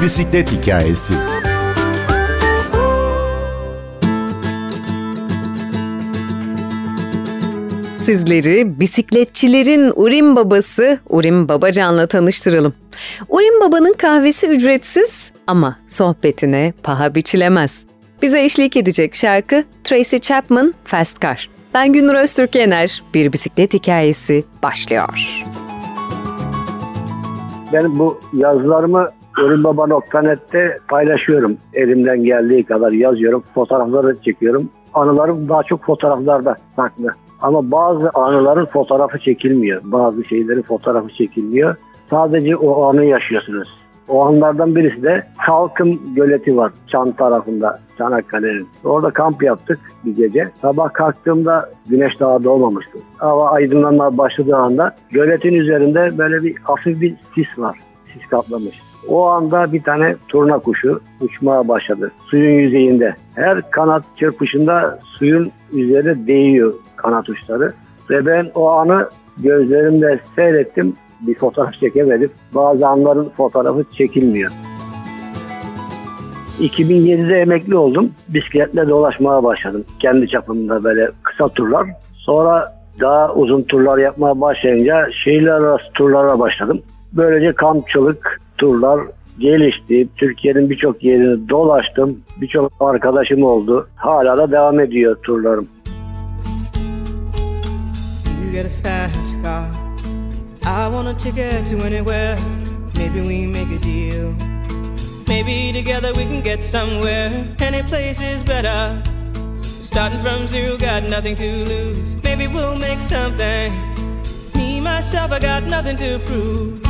Bir bisiklet hikayesi. Sizleri bisikletçilerin Urim babası Urim Babacan'la tanıştıralım. Urim Baba'nın kahvesi ücretsiz ama sohbetine paha biçilemez. Bize eşlik edecek şarkı Tracy Chapman Fast Car. Ben Gündür Öztürk Yener. Bir bisiklet hikayesi başlıyor. Ben bu yazılarımı ölümbaba.net'te paylaşıyorum. Elimden geldiği kadar yazıyorum. Fotoğrafları çekiyorum. Anılarım daha çok fotoğraflarda saklı. Ama bazı anıların fotoğrafı çekilmiyor. Bazı şeylerin fotoğrafı çekilmiyor. Sadece o anı yaşıyorsunuz. O anlardan birisi de Salkım Göleti var Çan tarafında Çanakkale'nin. Orada kamp yaptık bir gece. Sabah kalktığımda güneş daha doğmamıştı. Hava aydınlanmaya başladığı anda göletin üzerinde böyle bir hafif bir sis var. Sis kaplamış. O anda bir tane turna kuşu uçmaya başladı. Suyun yüzeyinde. Her kanat çırpışında suyun üzerine değiyor kanat uçları. Ve ben o anı gözlerimle seyrettim. Bir fotoğraf çekemedim. Bazı anların fotoğrafı çekilmiyor. 2007'de emekli oldum. Bisikletle dolaşmaya başladım. Kendi çapımda böyle kısa turlar. Sonra daha uzun turlar yapmaya başlayınca şehirler arası turlara başladım. Böylece kampçılık, turlar gelişti. Türkiye'nin birçok yerini dolaştım. Birçok arkadaşım oldu. Hala da devam ediyor turlarım. You get a fast car. I want a ticket to anywhere. Maybe we make a deal. Maybe together we can get somewhere. Any place is better. Starting from zero, got nothing to lose. Maybe we'll make something. Me, myself, I got nothing to prove.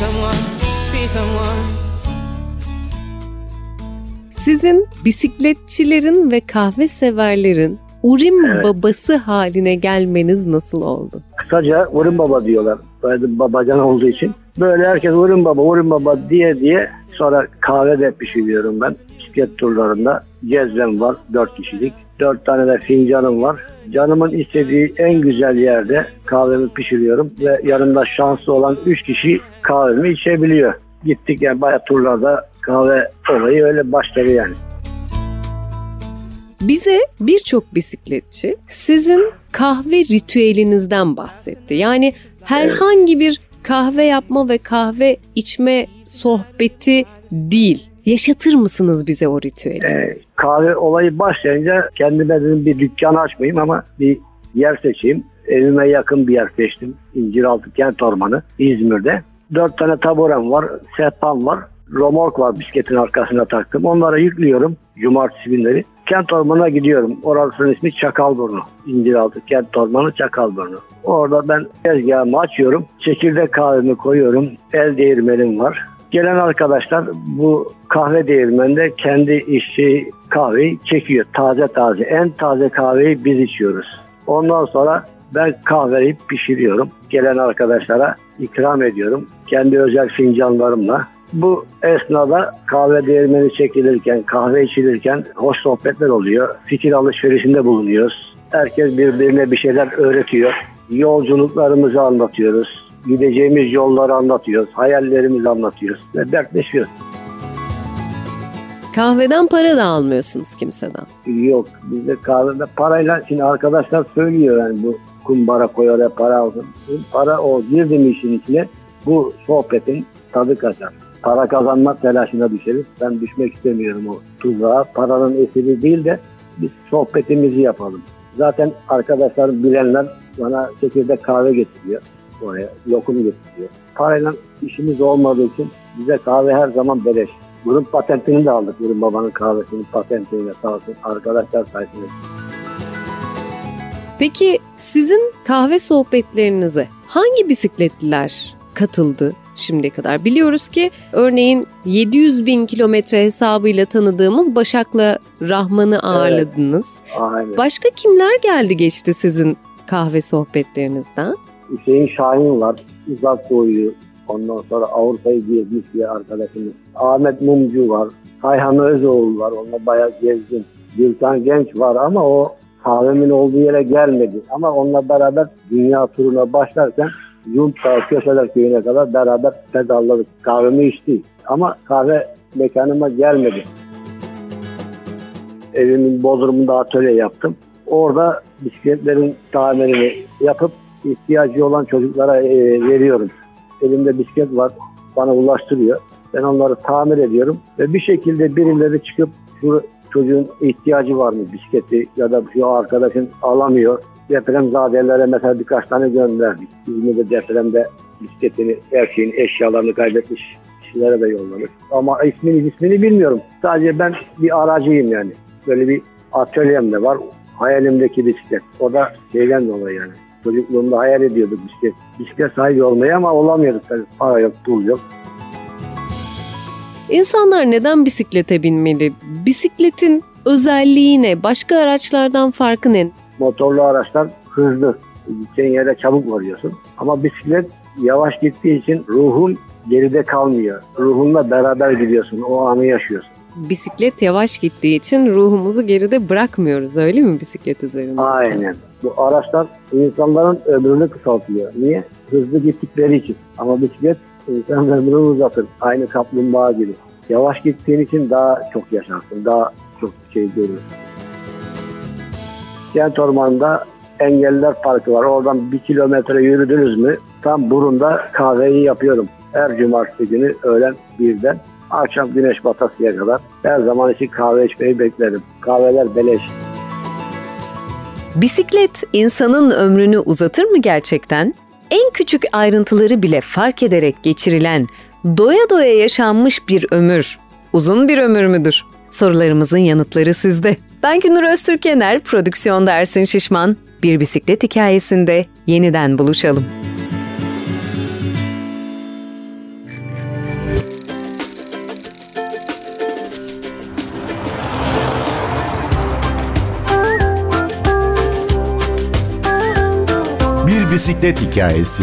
Someone, be someone. Sizin bisikletçilerin ve kahve severlerin Urim Evet. babası haline gelmeniz nasıl oldu? Kısaca Urim Baba diyorlar. Böyle babacan olduğu için. Böyle herkes Urim Baba, Urim Baba diye diye sonra kahve de pişiriyorum ben. Bisiklet turlarında cezvem var 4 kişilik. Dört tane de fincanım var. Canımın istediği en güzel yerde kahvemi pişiriyorum ve yanımda şanslı olan üç kişi kahvemi içebiliyor. Gittik yani bayağı turlarda kahve olayı öyle başladı yani. Bize birçok bisikletçi sizin kahve ritüelinizden bahsetti. Yani herhangi bir kahve yapma ve kahve içme sohbeti değil. Yaşatır mısınız bize o ritüeli? Ee, kahve olayı başlayınca kendime dedim bir dükkan açmayayım ama bir yer seçeyim. Evime yakın bir yer seçtim. İnciraltı Kent Ormanı İzmir'de. Dört tane taburem var, sehpam var. Romork var bisikletin arkasına taktım. Onlara yüklüyorum cumartesi günleri. Kent Ormanı'na gidiyorum. Orasının ismi Çakalburnu. İnciraltı Kent Ormanı Çakalburnu. Orada ben tezgahımı açıyorum. Çekirdek kahvemi koyuyorum. El değirmenim var. Gelen arkadaşlar bu kahve değirmeninde kendi içtiği kahveyi çekiyor. Taze taze. En taze kahveyi biz içiyoruz. Ondan sonra ben kahveyi pişiriyorum. Gelen arkadaşlara ikram ediyorum. Kendi özel fincanlarımla. Bu esnada kahve değirmeni çekilirken, kahve içilirken hoş sohbetler oluyor. Fikir alışverişinde bulunuyoruz. Herkes birbirine bir şeyler öğretiyor. Yolculuklarımızı anlatıyoruz. Gideceğimiz yolları anlatıyoruz. Hayallerimizi anlatıyoruz. Ve dertleşiyoruz. Kahveden para da almıyorsunuz kimseden. Yok. Bizde kahvede parayla şimdi arkadaşlar söylüyor yani bu kumbara koy oraya para aldım. Para o girdi mi işin içine bu sohbetin tadı kaçar. Para kazanmak telaşına düşeriz. Ben düşmek istemiyorum o tuzağa. Paranın esiri değil de biz sohbetimizi yapalım. Zaten arkadaşlar bilenler bana çekirdek kahve getiriyor oraya. Lokum getiriyor. Parayla işimiz olmadığı için bize kahve her zaman beleş. Bunun patentini de aldık. Bunun babanın kahvesinin patentini sağ olsun arkadaşlar sayesinde. Peki sizin kahve sohbetlerinize hangi bisikletliler katıldı şimdiye kadar? Biliyoruz ki örneğin 700 bin kilometre hesabıyla tanıdığımız Başak'la Rahman'ı ağırladınız. Evet, aynen. Başka kimler geldi geçti sizin kahve sohbetlerinizden? Hüseyin Şahin var. Uzak Doğu'yu ondan sonra Avrupa'yı gezmiş bir arkadaşımız. Ahmet Mumcu var. Kayhan Özoğlu var. Onunla bayağı gezdim. Gülkan Genç var ama o kahvemin olduğu yere gelmedi. Ama onunla beraber dünya turuna başlarken Yunta Köseler Köyü'ne kadar beraber pedalladık. Kahvemi içti. Ama kahve mekanıma gelmedi. Evimin bodrumunda atölye yaptım. Orada bisikletlerin tamirini yapıp ihtiyacı olan çocuklara e, veriyorum. Elimde bisiklet var, bana ulaştırıyor. Ben onları tamir ediyorum ve bir şekilde birileri çıkıp şu çocuğun ihtiyacı var mı bisikleti ya da şu arkadaşın alamıyor. Depremzadelere mesela birkaç tane gönderdik. İzmir'de depremde bisikletini, her şeyin eşyalarını kaybetmiş kişilere de yolladık. Ama ismini ismini bilmiyorum. Sadece ben bir aracıyım yani. Böyle bir atölyem de var. Hayalimdeki bisiklet. O da şeyden dolayı yani. Çocukluğumda hayal ediyorduk bisiklet. Bisiklet sahibi olmayı ama olamıyorduk tabii. Para yok, pul yok. İnsanlar neden bisiklete binmeli? Bisikletin özelliği ne? Başka araçlardan farkı ne? Motorlu araçlar hızlı. Gideceğin yere çabuk varıyorsun. Ama bisiklet yavaş gittiği için ruhun geride kalmıyor. Ruhunla beraber gidiyorsun. O anı yaşıyorsun. Bisiklet yavaş gittiği için ruhumuzu geride bırakmıyoruz öyle mi bisiklet üzerinde? Aynen. Bu araçlar insanların ömrünü kısaltıyor. Niye? Hızlı gittikleri için. Ama bisiklet insan ömrünü uzatır. Aynı kaplumbağa gibi. Yavaş gittiğin için daha çok yaşarsın. Daha çok şey görürsün. Kent Ormanı'nda Engelliler Parkı var. Oradan bir kilometre yürüdünüz mü tam burunda kahveyi yapıyorum. Her cumartesi günü öğlen birden akşam güneş batasıya kadar her zaman için kahve içmeyi beklerim. Kahveler beleş. Bisiklet insanın ömrünü uzatır mı gerçekten? En küçük ayrıntıları bile fark ederek geçirilen, doya doya yaşanmış bir ömür, uzun bir ömür müdür? Sorularımızın yanıtları sizde. Ben Günür Öztürkener, prodüksiyonda Ersin Şişman. Bir bisiklet hikayesinde yeniden buluşalım. Bir bisiklet hikayesi.